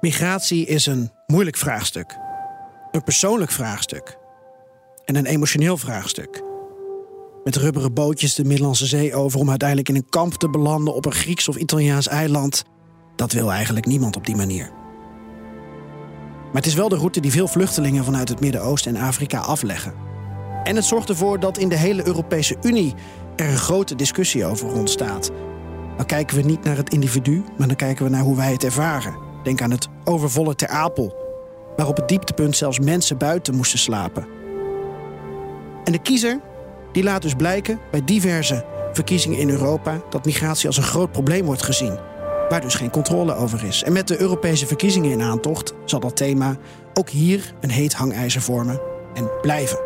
Migratie is een moeilijk vraagstuk. Een persoonlijk vraagstuk. En een emotioneel vraagstuk. Met rubberen bootjes de Middellandse Zee over om uiteindelijk in een kamp te belanden op een Grieks of Italiaans eiland. Dat wil eigenlijk niemand op die manier. Maar het is wel de route die veel vluchtelingen vanuit het Midden-Oosten en Afrika afleggen. En het zorgt ervoor dat in de hele Europese Unie er een grote discussie over ontstaat. Dan kijken we niet naar het individu, maar dan kijken we naar hoe wij het ervaren. Denk aan het overvolle Ter Apel, waar op het dieptepunt zelfs mensen buiten moesten slapen. En de kiezer die laat dus blijken bij diverse verkiezingen in Europa dat migratie als een groot probleem wordt gezien, waar dus geen controle over is. En met de Europese verkiezingen in aantocht zal dat thema ook hier een heet hangijzer vormen en blijven.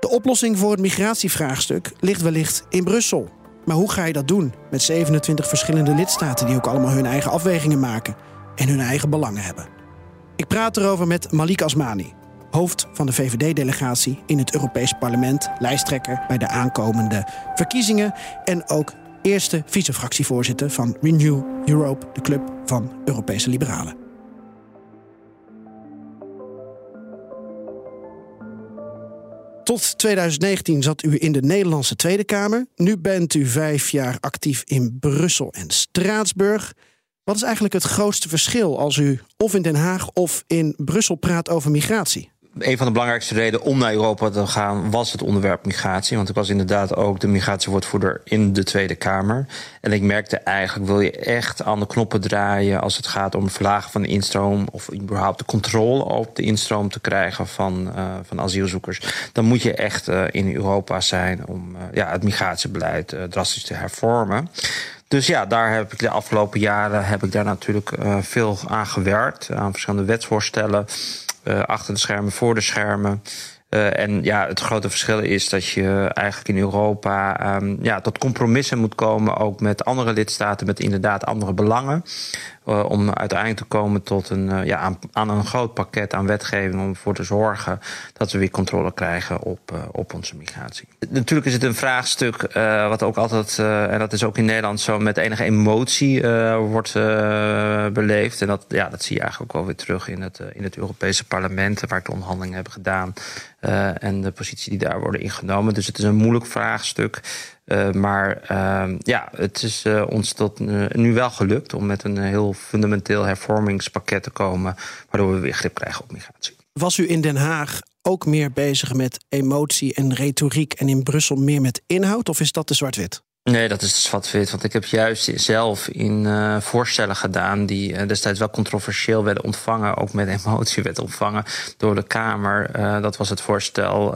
De oplossing voor het migratievraagstuk ligt wellicht in Brussel. Maar hoe ga je dat doen met 27 verschillende lidstaten die ook allemaal hun eigen afwegingen maken en hun eigen belangen hebben? Ik praat erover met Malik Asmani, hoofd van de VVD-delegatie in het Europees Parlement, lijsttrekker bij de aankomende verkiezingen en ook eerste vicefractievoorzitter van Renew Europe, de club van Europese liberalen. Tot 2019 zat u in de Nederlandse Tweede Kamer. Nu bent u vijf jaar actief in Brussel en Straatsburg. Wat is eigenlijk het grootste verschil als u of in Den Haag of in Brussel praat over migratie? Een van de belangrijkste redenen om naar Europa te gaan was het onderwerp migratie. Want ik was inderdaad ook de migratiewoordvoerder in de Tweede Kamer. En ik merkte eigenlijk, wil je echt aan de knoppen draaien als het gaat om het verlagen van de instroom of überhaupt de controle op de instroom te krijgen van, uh, van asielzoekers, dan moet je echt uh, in Europa zijn om uh, ja, het migratiebeleid drastisch te hervormen. Dus ja, daar heb ik de afgelopen jaren heb ik daar natuurlijk veel aan gewerkt. Aan verschillende wetsvoorstellen. Uh, achter de schermen, voor de schermen. Uh, en ja, het grote verschil is dat je eigenlijk in Europa um, ja, tot compromissen moet komen, ook met andere lidstaten met inderdaad andere belangen. Uh, om uiteindelijk te komen tot een, uh, ja, aan, aan, een groot pakket aan wetgeving om ervoor te zorgen dat we weer controle krijgen op, uh, op onze migratie. Natuurlijk is het een vraagstuk wat ook altijd, en dat is ook in Nederland zo, met enige emotie wordt beleefd. En dat, ja, dat zie je eigenlijk ook wel weer terug in het, in het Europese parlement, waar ik de onderhandelingen hebben gedaan. en de positie die daar worden ingenomen. Dus het is een moeilijk vraagstuk. Uh, maar uh, ja, het is uh, ons tot nu wel gelukt om met een heel fundamenteel hervormingspakket te komen, waardoor we weer grip krijgen op migratie. Was u in Den Haag ook meer bezig met emotie en retoriek en in Brussel meer met inhoud, of is dat de zwart-wit? Nee, dat is zwart-wit. Want ik heb juist zelf in uh, voorstellen gedaan die uh, destijds wel controversieel werden ontvangen, ook met emotie werden ontvangen door de Kamer. Uh, dat was het voorstel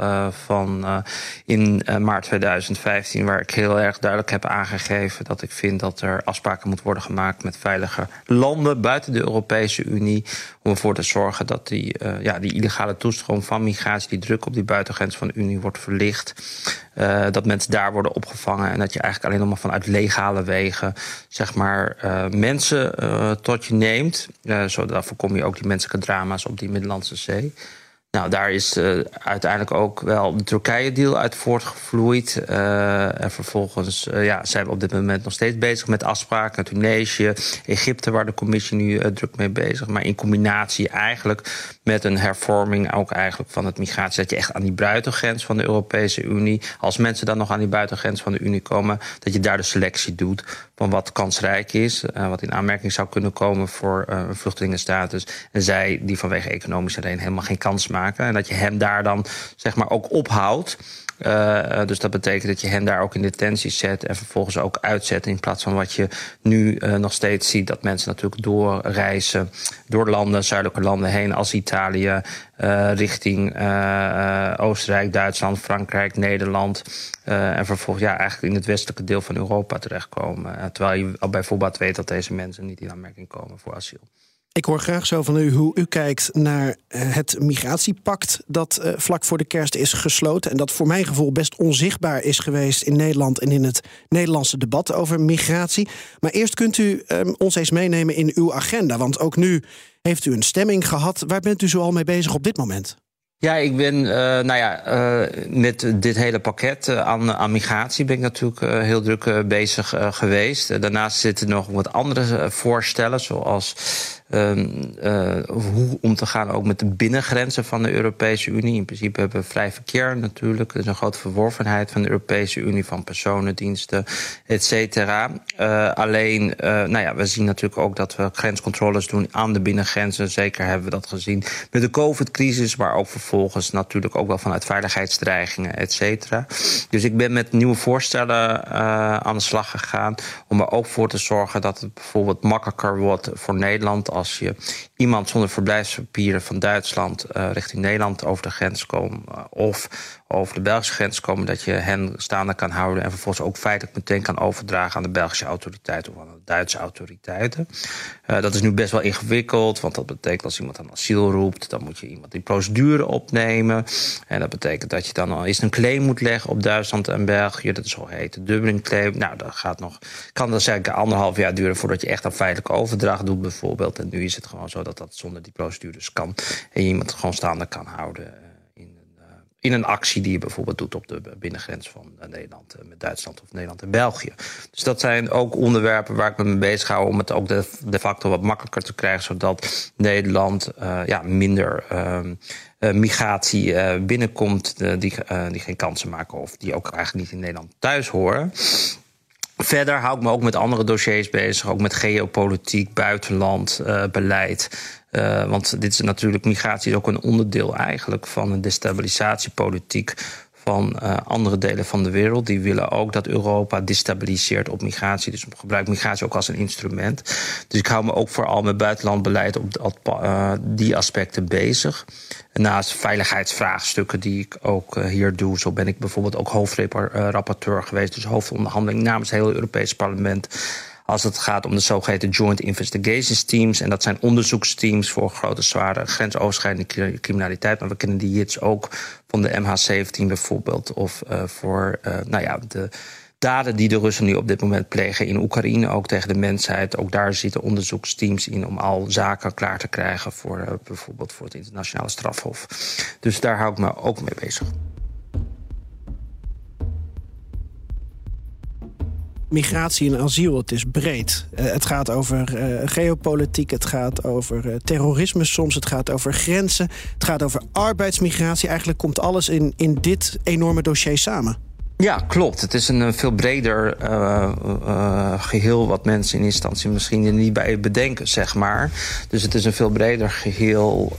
van in maart 2015, waar ik heel erg duidelijk heb aangegeven dat ik vind dat er afspraken moeten worden gemaakt met veilige landen buiten de Europese Unie. Om ervoor te zorgen dat die, ja, die illegale toestroom van migratie, die druk op die buitengrens van de Unie wordt verlicht. dat mensen daar worden opgevangen en dat je eigenlijk alleen nog maar vanuit legale wegen, zeg maar, uh, mensen uh, tot je neemt. Uh, zodat voorkom je ook die menselijke drama's op die Middellandse Zee. Nou, daar is uh, uiteindelijk ook wel de Turkije-deal uit voortgevloeid. Uh, en vervolgens uh, ja, zijn we op dit moment nog steeds bezig met afspraken. Tunesië, Egypte, waar de commissie nu druk mee bezig. Maar in combinatie eigenlijk met een hervorming ook eigenlijk van het migratie. Dat je echt aan die buitengrens van de Europese Unie, als mensen dan nog aan die buitengrens van de Unie komen, dat je daar de selectie doet van wat kansrijk is, wat in aanmerking zou kunnen komen voor een vluchtelingenstatus. En zij die vanwege economische redenen helemaal geen kans maken. En dat je hem daar dan zeg maar ook ophoudt. Uh, dus dat betekent dat je hen daar ook in detentie zet en vervolgens ook uitzet. In plaats van wat je nu uh, nog steeds ziet, dat mensen natuurlijk doorreizen door landen, zuidelijke landen heen, als Italië, uh, richting Oostenrijk, Duitsland, Frankrijk, Nederland. en vervolgens ja, eigenlijk in het westelijke deel van Europa terechtkomen. terwijl je al bijvoorbeeld weet dat deze mensen niet in aanmerking komen voor asiel. Ik hoor graag zo van u hoe u kijkt naar eh, het migratiepact dat eh, vlak voor de kerst is gesloten. En dat voor mijn gevoel best onzichtbaar is geweest in Nederland en in het Nederlandse debat over migratie. Maar eerst kunt u ehm, ons eens meenemen in uw agenda. Want ook nu heeft u een stemming gehad. Waar bent u zoal mee bezig op dit moment? Ja, ik ben uh, nou ja, met dit hele pakket aan, aan, migratie ben ik natuurlijk heel druk bezig geweest. daarnaast zitten nog wat andere voorstellen, zoals Um, uh, hoe om te gaan ook met de binnengrenzen van de Europese Unie. In principe hebben we vrij verkeer natuurlijk. Er is een grote verworvenheid van de Europese Unie, van personendiensten, et cetera. Uh, alleen, uh, nou ja, we zien natuurlijk ook dat we grenscontroles doen aan de binnengrenzen. Zeker hebben we dat gezien met de COVID-crisis, maar ook vervolgens natuurlijk ook wel vanuit veiligheidsdreigingen, et cetera. Dus ik ben met nieuwe voorstellen aan de slag gegaan om er ook voor te zorgen dat het bijvoorbeeld makkelijker wordt voor Nederland als je iemand zonder verblijfspapieren van Duitsland uh, richting Nederland over de grens komt. Uh, of over de Belgische grens komen, dat je hen staande kan houden en vervolgens ook feitelijk meteen kan overdragen aan de Belgische autoriteiten of aan de Duitse autoriteiten. Uh, dat is nu best wel ingewikkeld, want dat betekent als iemand aan asiel roept, dan moet je iemand die procedure opnemen. En dat betekent dat je dan al eens een claim moet leggen op Duitsland en België. Dat is zo heet de Dublin claim. Nou, dat gaat nog, kan dat zeker anderhalf jaar duren voordat je echt een feitelijke overdracht doet, bijvoorbeeld. Nu is het gewoon zo dat dat zonder die procedures kan en je iemand gewoon staande kan houden in een actie die je bijvoorbeeld doet op de binnengrens van eh, Nederland eh, met Duitsland of Nederland en België. Dus dat zijn ook onderwerpen waar ik me mee bezig hou om het ook de, facto wat makkelijker te krijgen, zodat Nederland ja, minder uh, migratie binnenkomt die, die geen kansen maken of die ook eigenlijk niet in Nederland thuis horen. Verder hou ik me ook met andere dossiers bezig, ook met geopolitiek, buitenland, beleid. Uh, want dit is natuurlijk, migratie is ook een onderdeel eigenlijk van een destabilisatiepolitiek van uh, andere delen van de wereld. Die willen ook dat Europa destabiliseert op migratie. Dus gebruik migratie ook als een instrument. Dus ik hou me ook vooral met buitenlandbeleid op uh, die aspecten bezig. Naast veiligheidsvraagstukken die ik ook uh, hier doe. Zo ben ik bijvoorbeeld ook hoofdrapporteur geweest. Dus hoofdonderhandeling namens het hele Europese parlement als het gaat om de zogeheten Joint Investigations Teams. En dat zijn onderzoeksteams voor grote, zware, grensoverschrijdende criminaliteit. Maar we kennen die hits ook van de MH17 bijvoorbeeld. Of uh, voor uh, nou ja, de daden die de Russen nu op dit moment plegen in Oekraïne, ook tegen de mensheid. Ook daar zitten onderzoeksteams in om al zaken klaar te krijgen voor uh, bijvoorbeeld voor het internationale strafhof. Dus daar hou ik me ook mee bezig. Migratie en asiel, het is breed. Uh, het gaat over uh, geopolitiek, het gaat over uh, terrorisme soms, het gaat over grenzen, het gaat over arbeidsmigratie. Eigenlijk komt alles in, in dit enorme dossier samen. Ja, klopt. Het is een veel breder geheel wat mensen in instantie misschien er niet bij bedenken, zeg maar. Dus het is een veel breder geheel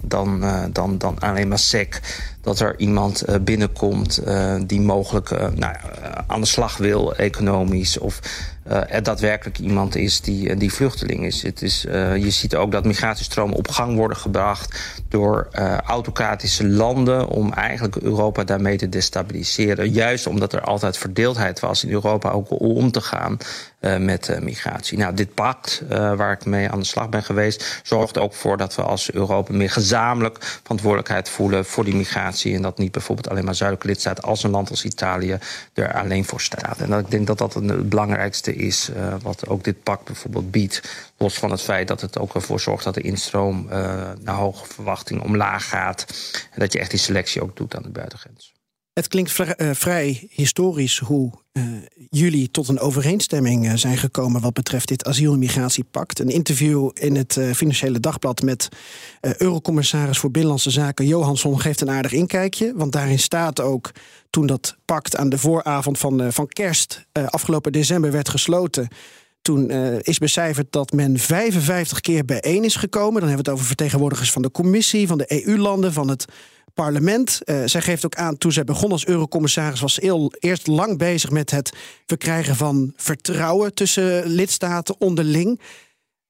dan, dan, dan alleen maar SEC dat er iemand uh, binnenkomt uh, die mogelijk uh, nou, aan de slag wil, economisch. Of er daadwerkelijk iemand is die, die vluchteling is. Het is je ziet ook dat migratiestromen op gang worden gebracht door autocratische landen om eigenlijk Europa daarmee te destabiliseren. Juist omdat er altijd verdeeldheid was in Europa ook om te gaan uh, met uh, migratie. Nou, dit pact uh, waar ik mee aan de slag ben geweest, zorgt ook voor dat we als Europa meer gezamenlijk verantwoordelijkheid voelen voor die migratie. En dat niet bijvoorbeeld alleen maar zuidelijke lidstaten als een land als Italië er alleen voor staat. En ik denk dat dat het belangrijkste is wat ook dit pact bijvoorbeeld biedt. Los van het feit dat het ook ervoor zorgt dat de instroom naar hoge verwachtingen omlaag gaat. En dat je echt die selectie ook doet aan de buitengrens. Het klinkt vrij, uh, vrij historisch hoe uh, jullie tot een overeenstemming uh, zijn gekomen wat betreft dit asiel- en migratiepact. Een interview in het Financiële Dagblad met Eurocommissaris voor Binnenlandse Zaken Johansson geeft een aardig inkijkje. Want daarin staat ook toen dat pact aan de vooravond van, van kerst afgelopen december werd gesloten. Toen is becijferd dat men 55 keer bijeen is gekomen. Dan hebben we het over vertegenwoordigers van de commissie, van de EU-landen, van het parlement. Uh, zij geeft ook aan, toen zij begon als eurocommissaris... was ze eerst lang bezig met het verkrijgen van vertrouwen... tussen lidstaten onderling.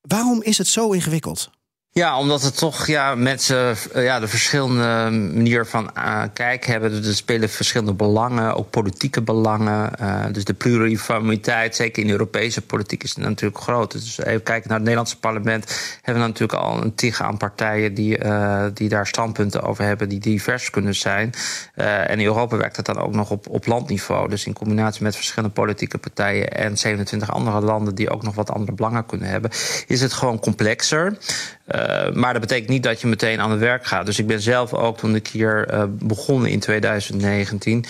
Waarom is het zo ingewikkeld? Ja, omdat het toch ja, mensen uh, ja, de verschillende manier van uh, kijken hebben. Er spelen verschillende belangen, ook politieke belangen. Uh, dus de pluriformiteit, zeker in Europese politiek, is natuurlijk groot. Dus even kijken naar het Nederlandse parlement. Hebben we natuurlijk al een tig aan partijen die, die daar standpunten over hebben, die divers kunnen zijn. en in Europa werkt het dan ook nog op, op landniveau. Dus in combinatie met verschillende politieke partijen en 27 andere landen die ook nog wat andere belangen kunnen hebben, is het gewoon complexer. Uh, maar dat betekent niet dat je meteen aan het werk gaat. Dus ik ben zelf ook toen ik hier uh, begon in 2019.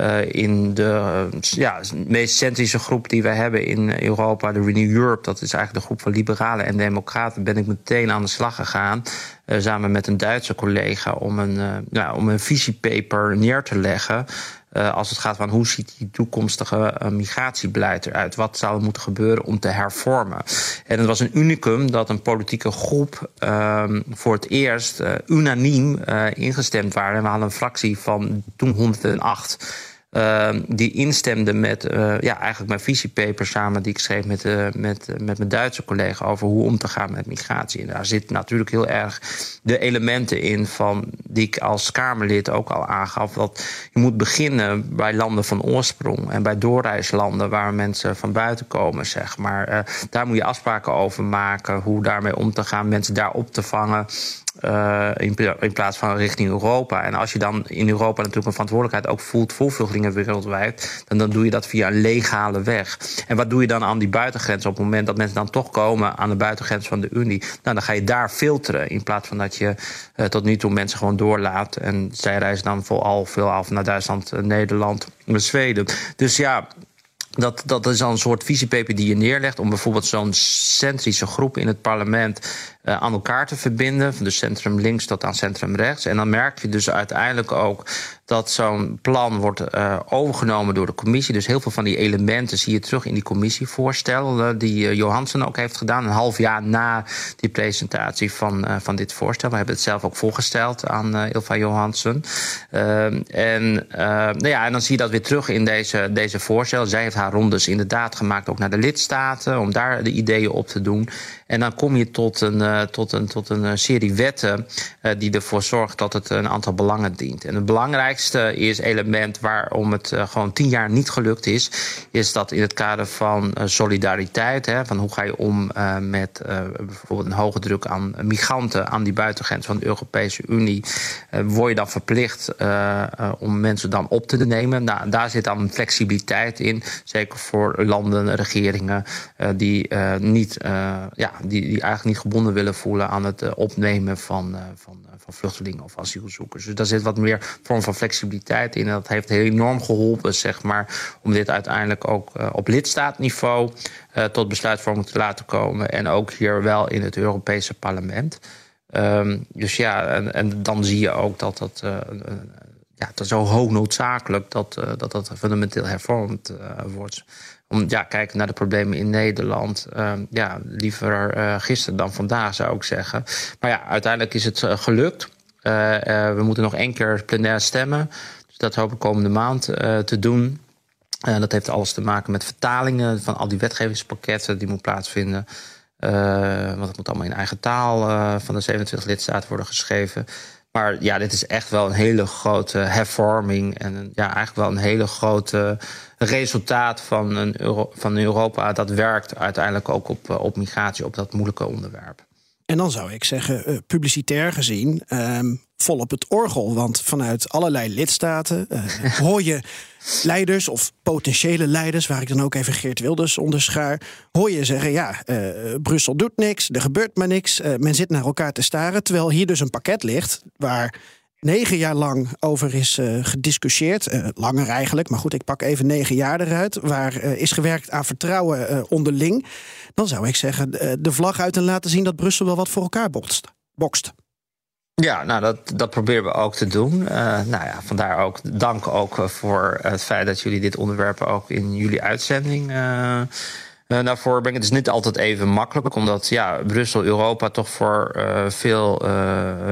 Uh, in de ja, meest centrische groep die we hebben in Europa, de Renew Europe, dat is eigenlijk de groep van liberalen en democraten, ben ik meteen aan de slag gegaan. Uh, samen met een Duitse collega om een, nou, om een visiepaper neer te leggen. Uh, als het gaat van hoe ziet die toekomstige uh, migratiebeleid eruit? Wat zou er moeten gebeuren om te hervormen? En het was een unicum dat een politieke groep uh, voor het eerst uh, unaniem ingestemd waren. En we hadden een fractie van toen 108. Uh, die instemde met uh, ja, eigenlijk mijn visiepaper samen die ik schreef met, uh, met, met mijn Duitse collega over hoe om te gaan met migratie. En daar zit natuurlijk heel erg de elementen in van die ik als Kamerlid ook al aangaf. Dat je moet beginnen bij landen van oorsprong en bij doorreislanden waar mensen van buiten komen, zeg maar. daar moet je afspraken over maken, hoe daarmee om te gaan, mensen daar op te vangen. Uh, in, in, plaats van richting Europa. En als je dan in Europa natuurlijk een verantwoordelijkheid ook voelt voor vluchtelingen wereldwijd, dan, dan doe je dat via een legale weg. En wat doe je dan aan die buitengrens op het moment dat mensen dan toch komen aan de buitengrens van de Unie? Nou, dan ga je daar filteren in plaats van dat je uh, tot nu toe mensen gewoon doorlaat. En zij reizen dan vooral veel af naar Duitsland, Nederland, Zweden. Dus ja. Dat, dat is dan een soort visiepaper die je neerlegt om bijvoorbeeld zo'n centrische groep in het parlement uh, aan elkaar te verbinden. Van de centrum links tot aan centrum rechts. En dan merk je dus uiteindelijk ook dat zo'n plan wordt uh, overgenomen door de commissie. Dus heel veel van die elementen zie je terug in die commissievoorstellen. die uh, Johansen ook heeft gedaan. Een half jaar na die presentatie van, van dit voorstel. We hebben het zelf ook voorgesteld aan Ilva Johansen. en, nou ja, en dan zie je dat weer terug in deze, deze voorstellen. Zij heeft haar rondes inderdaad gemaakt ook naar de lidstaten. Om daar de ideeën op te doen. En dan kom je tot een, uh, tot een, tot een serie wetten uh, die ervoor zorgt dat het een aantal belangen dient. En het belangrijkste is element waarom het gewoon tien jaar niet gelukt is, is dat in het kader van solidariteit, hè, van hoe ga je om met bijvoorbeeld een hoge druk aan migranten aan die buitengrens van de Europese Unie, word je dan verplicht om mensen dan op te nemen. Nou, daar zit dan flexibiliteit in, zeker voor landen, regeringen die niet ja, die, die eigenlijk niet gebonden willen voelen aan het uh, opnemen van, uh, van, uh, van vluchtelingen of asielzoekers. Dus daar zit wat meer vorm van flexibiliteit in. En dat heeft enorm geholpen, zeg maar, om dit uiteindelijk ook op lidstaatniveau tot besluitvorming te laten komen. En ook hier wel in het Europese parlement. Um, dus ja, en, en, dan zie je ook dat dat. ja, is zo hoog noodzakelijk dat, dat dat fundamenteel hervormd wordt om ja, kijken naar de problemen in Nederland. Uh, ja, liever uh, gisteren dan vandaag, zou ik zeggen. Maar ja, uiteindelijk is het uh, gelukt. we moeten nog één keer plenair stemmen. Dus dat hoop ik komende maand te doen. dat heeft alles te maken met vertalingen van al die wetgevingspakketten die moeten plaatsvinden. want het moet allemaal in eigen taal van de 27 lidstaten worden geschreven. Maar ja, dit is echt wel een hele grote hervorming. En ja, eigenlijk wel een hele grote resultaat van, een Euro, van Europa. Dat werkt uiteindelijk ook op, eh, op migratie, op dat moeilijke onderwerp. En dan zou ik zeggen, uh, publicitair gezien, uh, vol op het orgel. Want vanuit allerlei lidstaten uh, hoor je leiders of potentiële leiders, waar ik dan ook even Geert Wilders onderschaar, hoor je zeggen: ja, uh, Brussel doet niks, er gebeurt maar niks, uh, men zit naar elkaar te staren. Terwijl hier dus een pakket ligt waar negen jaar lang over is uh, gediscussieerd. Uh, langer eigenlijk, maar goed, ik pak even negen jaar eruit. Waar uh, is gewerkt aan vertrouwen onderling. Dan zou ik zeggen, de vlag uit en laten zien dat Brussel wel wat voor elkaar bokst. bokst. Ja, nou dat, dat proberen we ook te doen. Uh, nou ja, vandaar ook dank ook voor het feit dat jullie dit onderwerp ook in jullie uitzending uh, naar voren brengen. Het is niet altijd even makkelijk, omdat ja, Brussel, Europa toch voor uh, veel uh,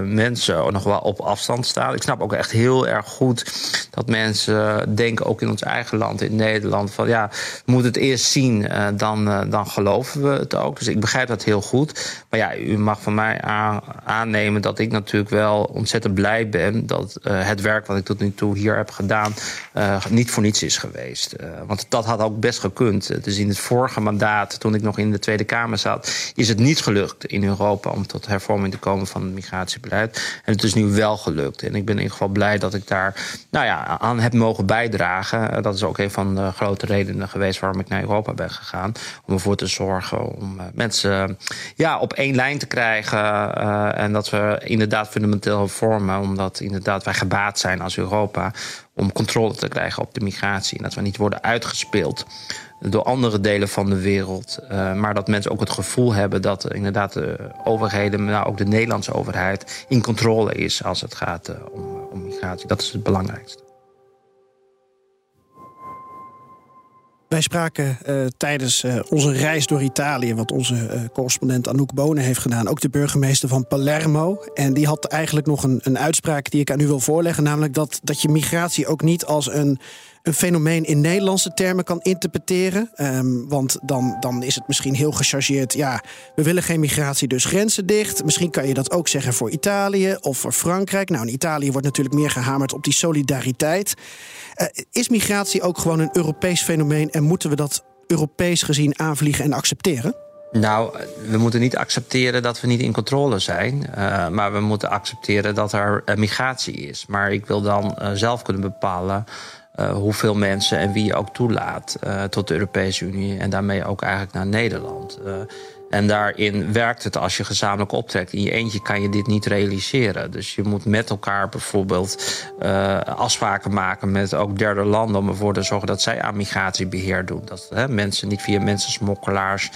mensen nog wel op afstand staat. Ik snap ook echt heel erg goed dat mensen denken, ook in ons eigen land, in Nederland, van ja, we moeten het eerst zien, dan, dan geloven we het ook. Dus ik begrijp dat heel goed. Maar ja, u mag van mij aan, aannemen dat ik natuurlijk wel ontzettend blij ben dat het werk wat ik tot nu toe hier heb gedaan, niet voor niets is geweest. want dat had ook best gekund. Dus in het vorige toen ik nog in de Tweede Kamer zat, is het niet gelukt in Europa om tot hervorming te komen van het migratiebeleid. En het is nu wel gelukt. En ik ben in ieder geval blij dat ik daar nou ja, aan heb mogen bijdragen. Dat is ook een van de grote redenen geweest waarom ik naar Europa ben gegaan. Om ervoor te zorgen om eh, mensen ja, op één lijn te krijgen. Uh, en dat we inderdaad fundamenteel hervormen. Omdat inderdaad wij gebaat zijn als Europa om controle te krijgen op de migratie. En dat we niet worden uitgespeeld door andere delen van de wereld. Uh, maar dat mensen ook het gevoel hebben dat uh, inderdaad de overheden, maar ook de Nederlandse overheid, in controle is als het gaat uh, om, om migratie. Dat is het belangrijkste. Wij spraken tijdens onze reis door Italië, wat onze correspondent Anouk Bonen heeft gedaan, ook de burgemeester van Palermo. En die had eigenlijk nog een, een uitspraak die ik aan u wil voorleggen, namelijk dat, dat je migratie ook niet als een een fenomeen in Nederlandse termen kan interpreteren. Um, want dan, dan is het misschien heel gechargeerd. Ja, we willen geen migratie, dus grenzen dicht. Misschien kan je dat ook zeggen voor Italië of voor Frankrijk. Nou, in Italië wordt natuurlijk meer gehamerd op die solidariteit. Uh, is migratie ook gewoon een Europees fenomeen en moeten we dat Europees gezien aanvliegen en accepteren? Nou, we moeten niet accepteren dat we niet in controle zijn. Uh, maar we moeten accepteren dat er uh, migratie is. Maar ik wil dan zelf kunnen bepalen uh, hoeveel mensen en wie je ook toelaat uh, tot de Europese Unie en daarmee ook eigenlijk naar Nederland. Uh, en daarin werkt het als je gezamenlijk optrekt. In je eentje kan je dit niet realiseren. Dus je moet met elkaar bijvoorbeeld afspraken maken met ook derde landen om ervoor te zorgen dat zij aan migratiebeheer doen. Dat hè, mensen niet via mensensmokkelaars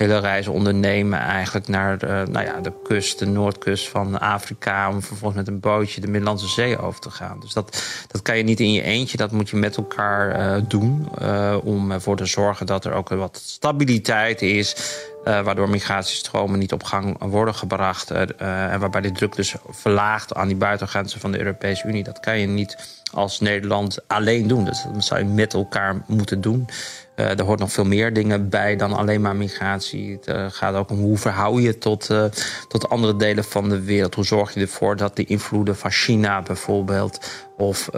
hele reizen ondernemen eigenlijk naar de, nou ja, de kust, de noordkust van Afrika... om vervolgens met een bootje de Middellandse Zee over te gaan. Dus dat, dat kan je niet in je eentje, dat moet je met elkaar uh, doen... Uh, om ervoor te zorgen dat er ook wat stabiliteit is... Waardoor migratiestromen niet op gang worden gebracht. En waarbij de druk dus verlaagt aan die buitengrenzen van de Europese Unie. Dat kan je niet als Nederland alleen doen. Dus dat zou je met elkaar moeten doen. Uh, er hoort nog veel meer dingen bij dan alleen maar migratie. Het uh, gaat ook om hoe verhoud je tot, uh, tot andere delen van de wereld. Hoe zorg je ervoor dat de invloeden van China bijvoorbeeld of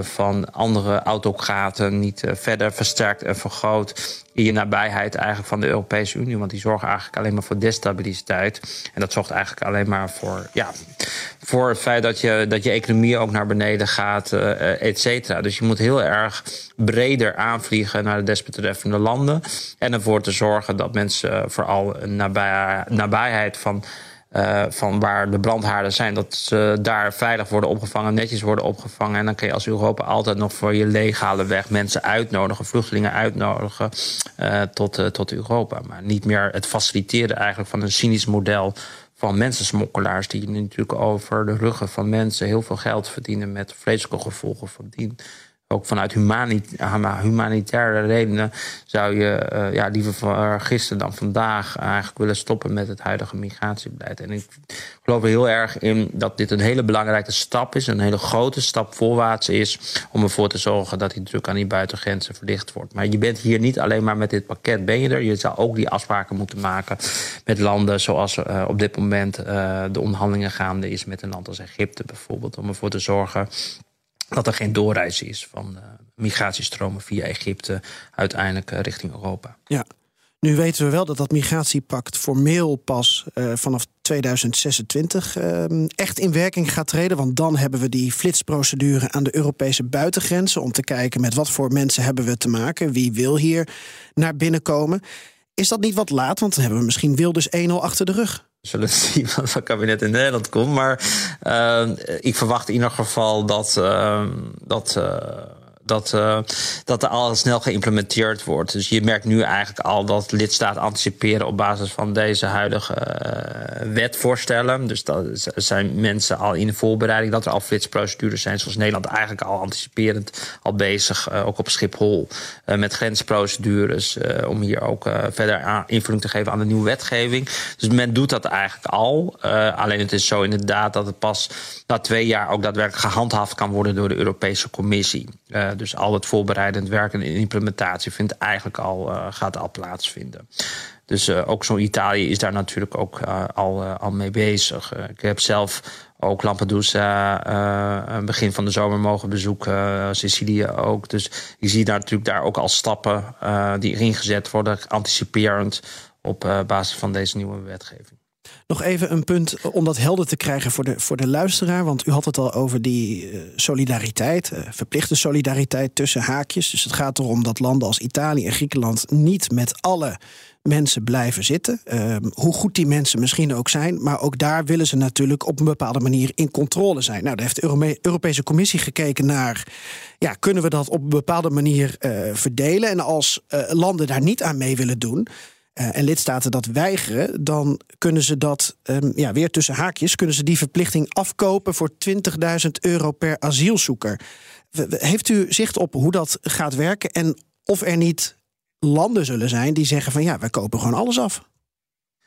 van andere autocraten niet verder versterkt en vergroot in je nabijheid eigenlijk van de Europese Unie. Want die zorgen eigenlijk alleen maar voor destabiliteit. En dat zorgt eigenlijk alleen maar voor, ja, voor het feit dat je, dat je economie ook naar beneden gaat, et cetera. Dus je moet heel erg breder aanvliegen naar de desbetreffende landen. En ervoor te zorgen dat mensen vooral een nabij, nabijheid van. Uh, van waar de brandhaarden zijn, dat ze daar veilig worden opgevangen, netjes worden opgevangen. En dan kun je als Europa altijd nog voor je legale weg mensen uitnodigen, vluchtelingen uitnodigen uh, tot, uh, tot Europa. Maar niet meer het faciliteren eigenlijk van een cynisch model van mensensmokkelaars, die natuurlijk over de ruggen van mensen heel veel geld verdienen met vreselijke gevolgen van dien ook vanuit humanitaire redenen zou je uh, ja, liever gisteren dan vandaag eigenlijk willen stoppen met het huidige migratiebeleid. En ik geloof er heel erg in dat dit een hele belangrijke stap is, een hele grote stap voorwaarts is, om ervoor te zorgen dat die druk aan die buitengrenzen verlicht wordt. Maar je bent hier niet alleen maar met dit pakket, ben je er. Je zou ook die afspraken moeten maken met landen zoals uh, op dit moment de onderhandelingen gaande is met een land als Egypte bijvoorbeeld, om ervoor te zorgen dat er geen doorreis is van uh, migratiestromen via Egypte uiteindelijk uh, richting Europa. Ja. Nu weten we wel dat dat migratiepact formeel pas uh, vanaf 2026 echt in werking gaat treden. Want dan hebben we die flitsprocedure aan de Europese buitengrenzen. Om te kijken met wat voor mensen hebben we te maken. Wie wil hier naar binnen komen. Is dat niet wat laat? Want dan hebben we misschien Wilders 1-0 achter de rug. Zullen zien wat het kabinet in Nederland komt. Maar uh, ik verwacht in ieder geval dat, uh, dat uh, dat, uh, dat er al snel geïmplementeerd wordt. Dus je merkt nu eigenlijk al dat lidstaten anticiperen op basis van deze huidige uh, wetvoorstellen. Dus dat zijn mensen al in de voorbereiding dat er al flitsprocedures zijn, zoals Nederland eigenlijk al anticiperend al bezig, uh, ook op Schiphol, met grensprocedures, om hier ook verder invulling te geven aan de nieuwe wetgeving. Dus men doet dat eigenlijk al. alleen het is zo inderdaad dat het pas na twee jaar ook daadwerkelijk gehandhaafd kan worden door de Europese Commissie. Uh, dus al het voorbereidend werk en implementatie vindt eigenlijk al, uh, gaat al plaatsvinden. Dus uh, ook zo'n Italië is daar natuurlijk ook al, al mee bezig. ik heb zelf ook Lampedusa begin van de zomer mogen bezoeken, Sicilië ook. Dus je ziet daar natuurlijk daar ook al stappen die ingezet worden, anticiperend op basis van deze nieuwe wetgeving. Nog even een punt om dat helder te krijgen voor de, voor de luisteraar. Want u had het al over die uh, solidariteit, uh, verplichte solidariteit tussen haakjes. Dus het gaat erom dat landen als Italië en Griekenland niet met alle mensen blijven zitten. Uh, hoe goed die mensen misschien ook zijn. Maar ook daar willen ze natuurlijk op een bepaalde manier in controle zijn. Nou, daar heeft de Europese Commissie gekeken naar. Ja, kunnen we dat op een bepaalde manier uh, verdelen? En als landen daar niet aan mee willen doen uh, en lidstaten dat weigeren, dan kunnen ze dat um, ja, weer tussen haakjes, kunnen ze die verplichting afkopen voor 20.000 euro per asielzoeker. Heeft u zicht op hoe dat gaat werken en of er niet landen zullen zijn die zeggen van ja, wij kopen gewoon alles af?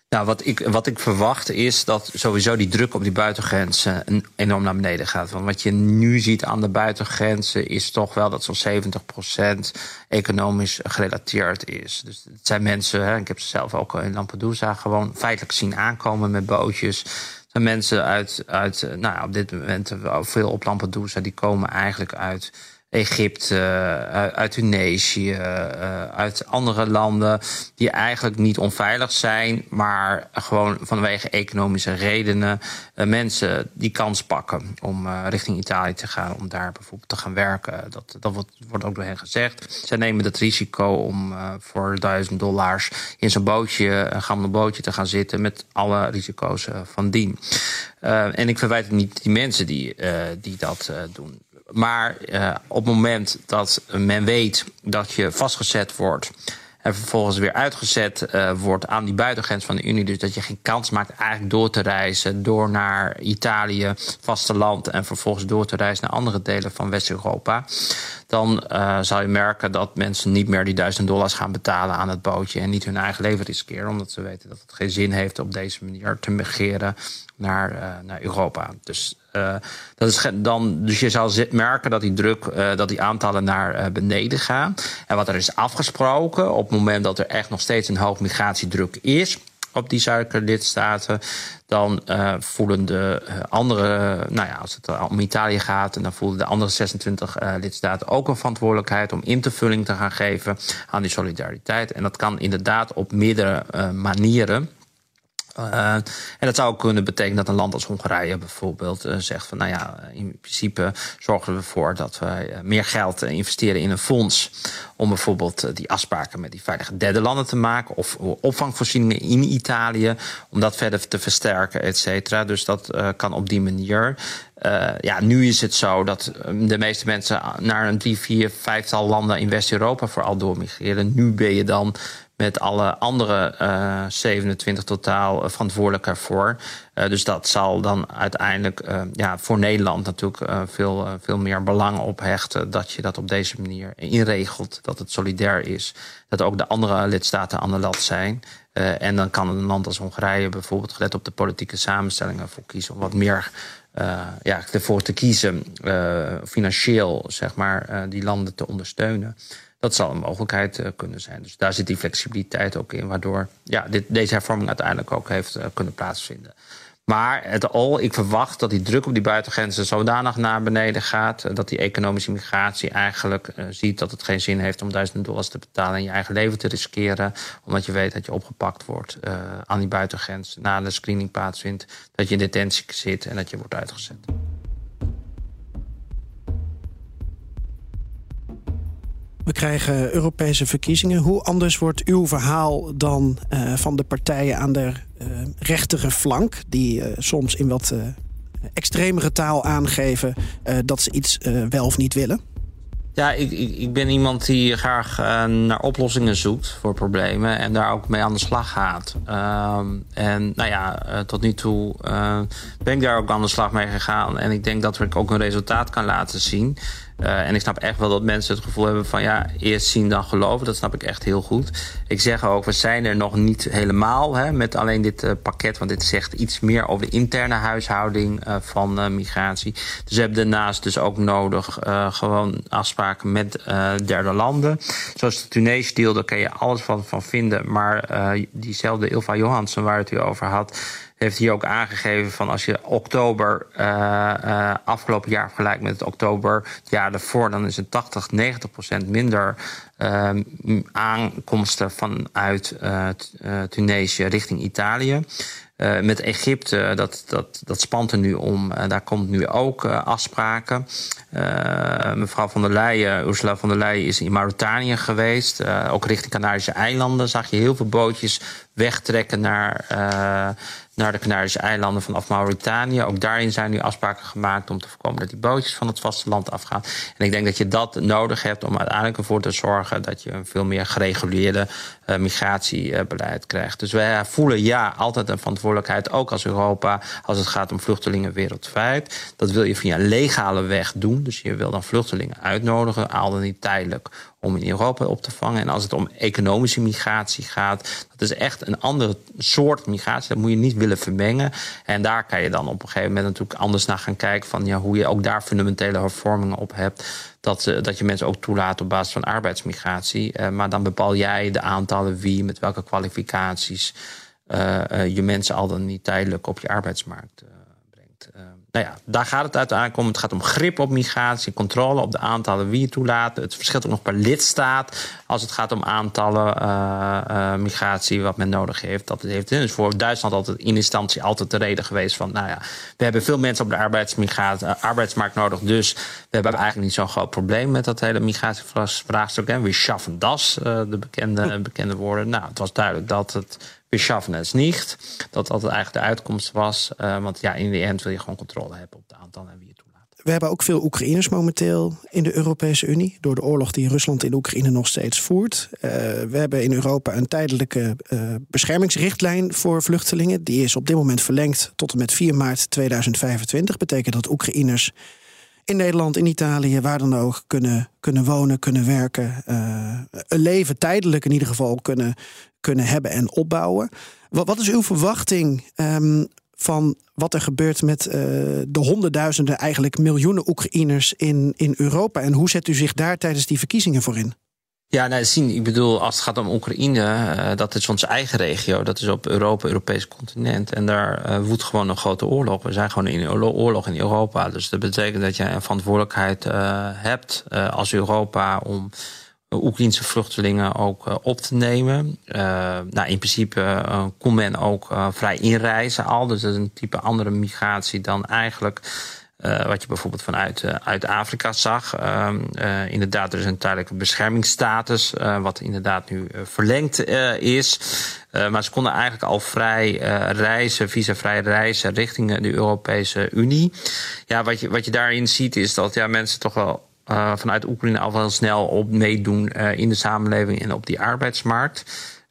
Nou, wat ik, wat ik verwacht is dat sowieso die druk op die buitengrenzen enorm naar beneden gaat. Want wat je nu ziet aan de buitengrenzen is toch wel dat zo'n 70% economisch gerelateerd is. Dus het zijn mensen, hè, ik heb ze zelf ook in Lampedusa gewoon feitelijk zien aankomen met bootjes. Het zijn mensen uit, uit nou ja, op dit moment veel op Lampedusa, die komen eigenlijk uit Egypte, eh, uit Tunesië, eh, uit andere landen die eigenlijk niet onveilig zijn, maar gewoon vanwege economische redenen eh, mensen die kans pakken om richting Italië te gaan, om daar bijvoorbeeld te gaan werken. Dat, dat wordt, ook door hen gezegd. Zij nemen het risico om voor duizend dollars in zo'n bootje, een gammel bootje te gaan zitten met alle risico's van dien. en ik verwijt niet die mensen die, die dat doen. Maar uh, op het moment dat men weet dat je vastgezet wordt en vervolgens weer uitgezet uh, wordt aan die buitengrens van de Unie. Dus dat je geen kans maakt eigenlijk door te reizen door naar Italië, vasteland en vervolgens door te reizen naar andere delen van West-Europa. Dan uh, zal je merken dat mensen niet meer die duizend dollars gaan betalen aan het bootje en niet hun eigen leven riskeren, omdat ze weten dat het geen zin heeft op deze manier te migreren naar, uh, naar Europa. Dus uh, dat is dan, dus je zal merken dat die druk, dat die aantallen naar beneden gaan. En wat er is afgesproken, op het moment dat er echt nog steeds een hoog migratiedruk is op die zuidelijke lidstaten, dan uh, voelen de andere, nou ja, als het om Italië gaat, en dan voelen de andere 26 uh, lidstaten ook een verantwoordelijkheid om invulling te gaan geven aan die solidariteit. En dat kan inderdaad op meerdere manieren. Uh, en dat zou ook kunnen betekenen dat een land als Hongarije bijvoorbeeld uh, zegt van nou ja, in principe zorgen we ervoor dat we meer geld investeren in een fonds om bijvoorbeeld die afspraken met die veilige derde landen te maken of opvangvoorzieningen in Italië om dat verder te versterken, et cetera. Dus dat kan op die manier. ja, nu is het zo dat de meeste mensen naar een drie, vier, vijftal landen in West-Europa vooral doormigreren. Nu ben je dan met alle andere uh, eh, 27 totaal uh, verantwoordelijk ervoor. Uh, dus dat zal dan uiteindelijk ja, voor Nederland natuurlijk veel, veel meer belang ophechten dat je dat op deze manier inregelt, dat het solidair is, dat ook de andere lidstaten aan de lat zijn. en dan kan een land als Hongarije bijvoorbeeld, gelet op de politieke samenstellingen, voor kiezen om wat meer ja, ervoor te kiezen, financieel zeg maar, die landen te ondersteunen. Dat zal een mogelijkheid uh, kunnen zijn. Dus daar zit die flexibiliteit ook in, waardoor ja, dit, deze hervorming uiteindelijk ook heeft uh, kunnen plaatsvinden. Maar het al, ik verwacht dat die druk op die buitengrenzen zodanig naar beneden gaat. Uh, dat die economische migratie eigenlijk ziet dat het geen zin heeft om duizenden dollars te betalen en je eigen leven te riskeren. Omdat je weet dat je opgepakt wordt aan die buitengrens. Na de screening plaatsvindt, dat je in detentie zit en dat je wordt uitgezet. We krijgen Europese verkiezingen. Hoe anders wordt uw verhaal dan uh, van de partijen aan de uh, rechtere flank, die uh, soms in wat extremere taal aangeven dat ze iets wel of niet willen? Ja, ik, ik, ik, ben iemand die graag naar oplossingen zoekt voor problemen en daar ook mee aan de slag gaat. Uh, en nou ja, tot nu toe ben ik daar ook aan de slag mee gegaan. En ik denk dat ik ook een resultaat kan laten zien. Uh, en ik snap echt wel dat mensen het gevoel hebben van ja, eerst zien dan geloven. Dat snap ik echt heel goed. Ik zeg ook, we zijn er nog niet helemaal hè, met alleen dit uh, pakket. Want dit zegt iets meer over de interne huishouding uh, van migratie. Dus we hebben daarnaast dus ook nodig gewoon afspraken met derde landen. Zoals de Tunesië deal, daar kan je alles van, van vinden. Maar diezelfde Ilva Johansen waar het u over had heeft hier ook aangegeven van als je oktober uh, uh, afgelopen jaar vergelijkt met het oktober het jaar daarvoor, dan is het 80, 90 procent minder uh, aankomsten vanuit Tunesië richting Italië. Met Egypte, dat, dat, dat spant er nu om. Daar komt nu ook afspraken. mevrouw van der Leyen, Ursula van der Leyen, is in Mauritanië geweest. ook richting Canarische eilanden zag je heel veel bootjes wegtrekken naar naar de Canarische eilanden vanaf Mauritanië. Ook daarin zijn nu afspraken gemaakt om te voorkomen dat die bootjes van het vasteland afgaan. En ik denk dat je dat nodig hebt om uiteindelijk ervoor te zorgen dat je een veel meer gereguleerde uh, migratiebeleid krijgt. Dus wij voelen ja altijd een verantwoordelijkheid, ook als Europa, als het gaat om vluchtelingen wereldwijd. Dat wil je via een legale weg doen. Dus je wil dan vluchtelingen uitnodigen, al dan niet tijdelijk om in Europa op te vangen. En als het om economische migratie gaat, dat is echt een andere soort migratie. Dat moet je niet willen vermengen. En daar kan je dan op een gegeven moment natuurlijk anders naar gaan kijken van ja, hoe je ook daar fundamentele hervormingen op hebt. Dat, uh, dat je mensen ook toelaat op basis van arbeidsmigratie. Uh, maar dan bepaal jij de aantallen wie, met welke kwalificaties uh, je mensen al dan niet tijdelijk op je arbeidsmarkt brengt. Nou ja, daar gaat het uiteindelijk om. Het gaat om grip op migratie, controle op de aantallen wie je toelaat. Het verschilt ook nog per lidstaat als het gaat om aantallen uh, uh, migratie wat men nodig heeft. Dat heeft dus voor Duitsland altijd in instantie altijd de reden geweest van, nou ja, we hebben veel mensen op de arbeidsmigratie, uh, arbeidsmarkt nodig, dus we hebben eigenlijk niet zo'n groot probleem met dat hele migratievraagstuk. En we schaffen das, de bekende, bekende woorden. Nou, het was duidelijk dat het we schaffen het niet. Dat dat eigenlijk de uitkomst was. Uh, want ja, in de end wil je gewoon controle hebben op het aantal en wie je toelaat. We hebben ook veel Oekraïners momenteel in de Europese Unie. Door de oorlog die Rusland in Oekraïne nog steeds voert. Uh, we hebben in Europa een tijdelijke uh, beschermingsrichtlijn voor vluchtelingen. Die is op dit moment verlengd tot en met 4 maart 2025. Betekent dat Oekraïners in Nederland, in Italië, waar dan ook, kunnen, kunnen wonen, kunnen werken. Uh, een leven tijdelijk in ieder geval kunnen, kunnen hebben en opbouwen. Wat, wat is uw verwachting um, van wat er gebeurt met uh, de honderdduizenden, eigenlijk miljoenen Oekraïners in, in Europa? En hoe zet u zich daar tijdens die verkiezingen voor in? Ja, nou, zien. Ik bedoel, als het gaat om Oekraïne, uh, dat is onze eigen regio. Dat is op Europa, Europees continent. En daar uh, woedt gewoon een grote oorlog. We zijn gewoon in een oorlog in Europa. Dus dat betekent dat je een verantwoordelijkheid uh, hebt als Europa om Oekraïnse vluchtelingen ook op te nemen. nou, in principe kon men ook vrij inreizen al. Dus dat is een type andere migratie dan eigenlijk uh, wat je bijvoorbeeld vanuit uh, uit Afrika zag. Uh, inderdaad, er is een tijdelijke beschermingsstatus, wat inderdaad nu verlengd is. maar ze konden eigenlijk al vrij reizen, visa-vrij reizen richting de Europese Unie. Ja, wat je, wat je daarin ziet is dat ja, mensen toch wel vanuit Oekraïne al wel snel op meedoen in de samenleving en op die arbeidsmarkt.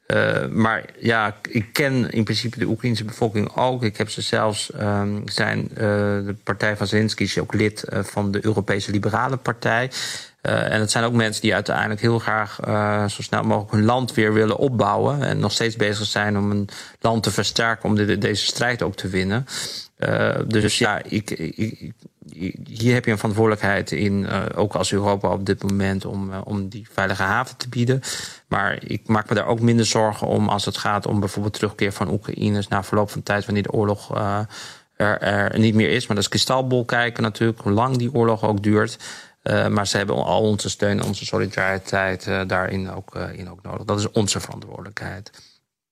Uh, maar ja, ik ken in principe de Oekraïnse bevolking ook. Ik heb ze zelfs, um, zijn uh, de partij van Zelensky is ook lid uh, van de Europese Liberale Partij. en het zijn ook mensen die uiteindelijk heel graag zo snel mogelijk hun land weer willen opbouwen. En nog steeds bezig zijn om een land te versterken om de, deze strijd ook te winnen. Dus ja, ik, ik, hier heb je een verantwoordelijkheid in, uh, ook als Europa op dit moment, om, uh, om die veilige haven te bieden. Maar ik maak me daar ook minder zorgen om als het gaat om bijvoorbeeld terugkeer van Oekraïners na verloop van tijd, wanneer de oorlog er, er, niet meer is. Maar dat is kristalbol kijken natuurlijk, hoe lang die oorlog ook duurt. maar ze hebben al onze steun en onze solidariteit daarin ook, in ook nodig. Dat is onze verantwoordelijkheid.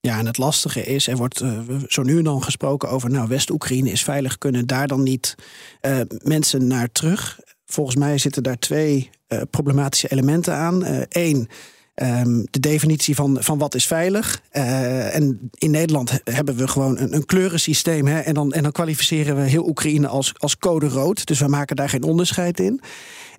Ja, en het lastige is, er wordt uh, zo nu en dan gesproken over, nou, West-Oekraïne is veilig, kunnen daar dan niet uh, mensen naar terug? Volgens mij zitten daar twee uh, problematische elementen aan. Eén, um, de definitie van, van wat is veilig. en in Nederland hebben we gewoon een, een kleurensysteem. Hè, en, dan, en dan kwalificeren we heel Oekraïne als, als code rood. Dus we maken daar geen onderscheid in.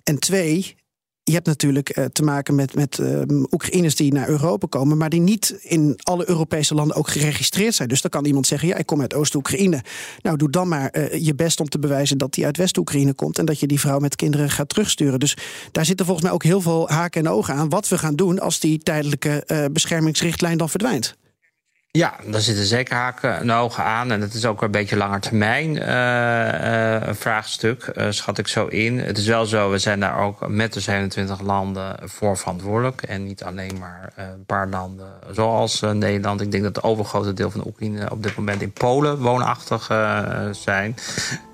En twee, je hebt natuurlijk eh, te maken met, met uh, Oekraïners die naar Europa komen, maar die niet in alle Europese landen ook geregistreerd zijn. Dus dan kan iemand zeggen: Ja, ik kom uit Oost-Oekraïne. Nou, doe dan maar uh, je best om te bewijzen dat die uit West-Oekraïne komt en dat je die vrouw met kinderen gaat terugsturen. Dus daar zitten volgens mij ook heel veel haken en ogen aan wat we gaan doen als die tijdelijke beschermingsrichtlijn dan verdwijnt. Ja, daar zitten zeker haken en ogen aan. En het is ook een beetje langer termijn uh, uh, vraagstuk, uh, schat ik zo in. Het is wel zo, we zijn daar ook met de 27 landen voor verantwoordelijk. En niet alleen maar een paar landen zoals Nederland. Ik denk dat het overgrote deel van de Oekraïne op dit moment in Polen woonachtig zijn.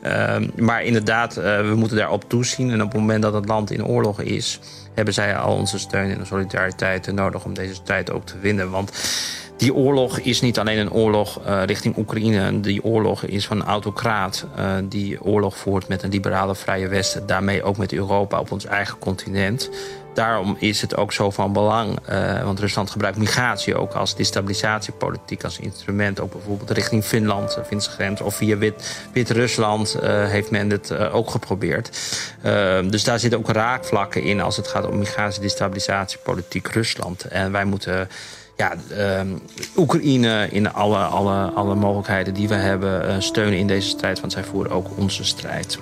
Ehm, maar inderdaad, we moeten daarop toezien. En op het moment dat het land in oorlog is, hebben zij al onze steun en solidariteit nodig om deze strijd ook te winnen. Want die oorlog is niet alleen een oorlog uh, richting Oekraïne. Die oorlog is van een autocraat uh, die oorlog voert met een liberale vrije Westen. Daarmee ook met Europa op ons eigen continent. Daarom is het ook zo van belang, uh, want Rusland gebruikt migratie ook als destabilisatiepolitiek, als instrument. Ook bijvoorbeeld richting Finland, Finse grens, of via Wit-Rusland Wit heeft men het ook geprobeerd. dus daar zitten ook raakvlakken in als het gaat om migratie, destabilisatiepolitiek Rusland. En wij moeten ja, uh, Oekraïne in alle, alle, alle mogelijkheden die we hebben uh, steunen in deze strijd. Want zij voeren ook onze strijd.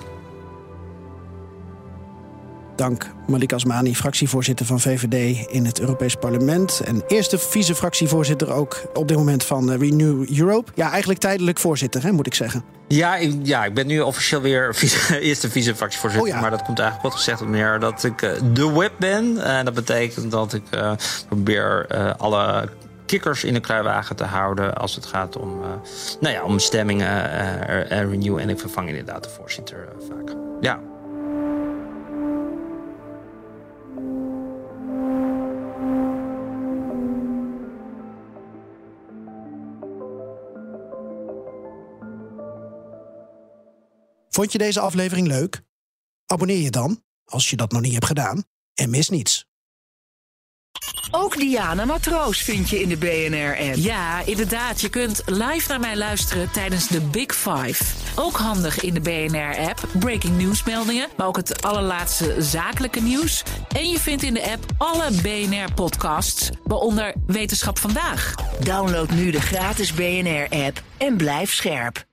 Dank Malik Asmani, fractievoorzitter van VVD in het Europees Parlement. En eerste vice-fractievoorzitter ook op dit moment van eh, Renew Europe. Ja, eigenlijk tijdelijk voorzitter, hè, moet ik zeggen. Ja ik, ja, ik ben nu officieel weer vice, eerste vice-fractievoorzitter. Oh, Maar dat komt eigenlijk wat gezegd op meer dat ik uh, de web ben. En dat betekent dat ik uh, probeer alle kikkers in de kruiwagen te houden als het gaat om, nou ja, om stemmingen en renew. En ik vervang inderdaad de voorzitter vaak. Ja. Vond je deze aflevering leuk? Abonneer je dan, als je dat nog niet hebt gedaan, en mis niets. Ook Diana Matroos vind je in de BNR-app. Ja, inderdaad. Je kunt live naar mij luisteren tijdens de Big Five. Ook handig in de BNR-app. Breaking nieuwsmeldingen, maar ook het allerlaatste zakelijke nieuws. En je vindt in de app alle BNR-podcasts, waaronder Wetenschap Vandaag. Download nu de gratis BNR-app en blijf scherp.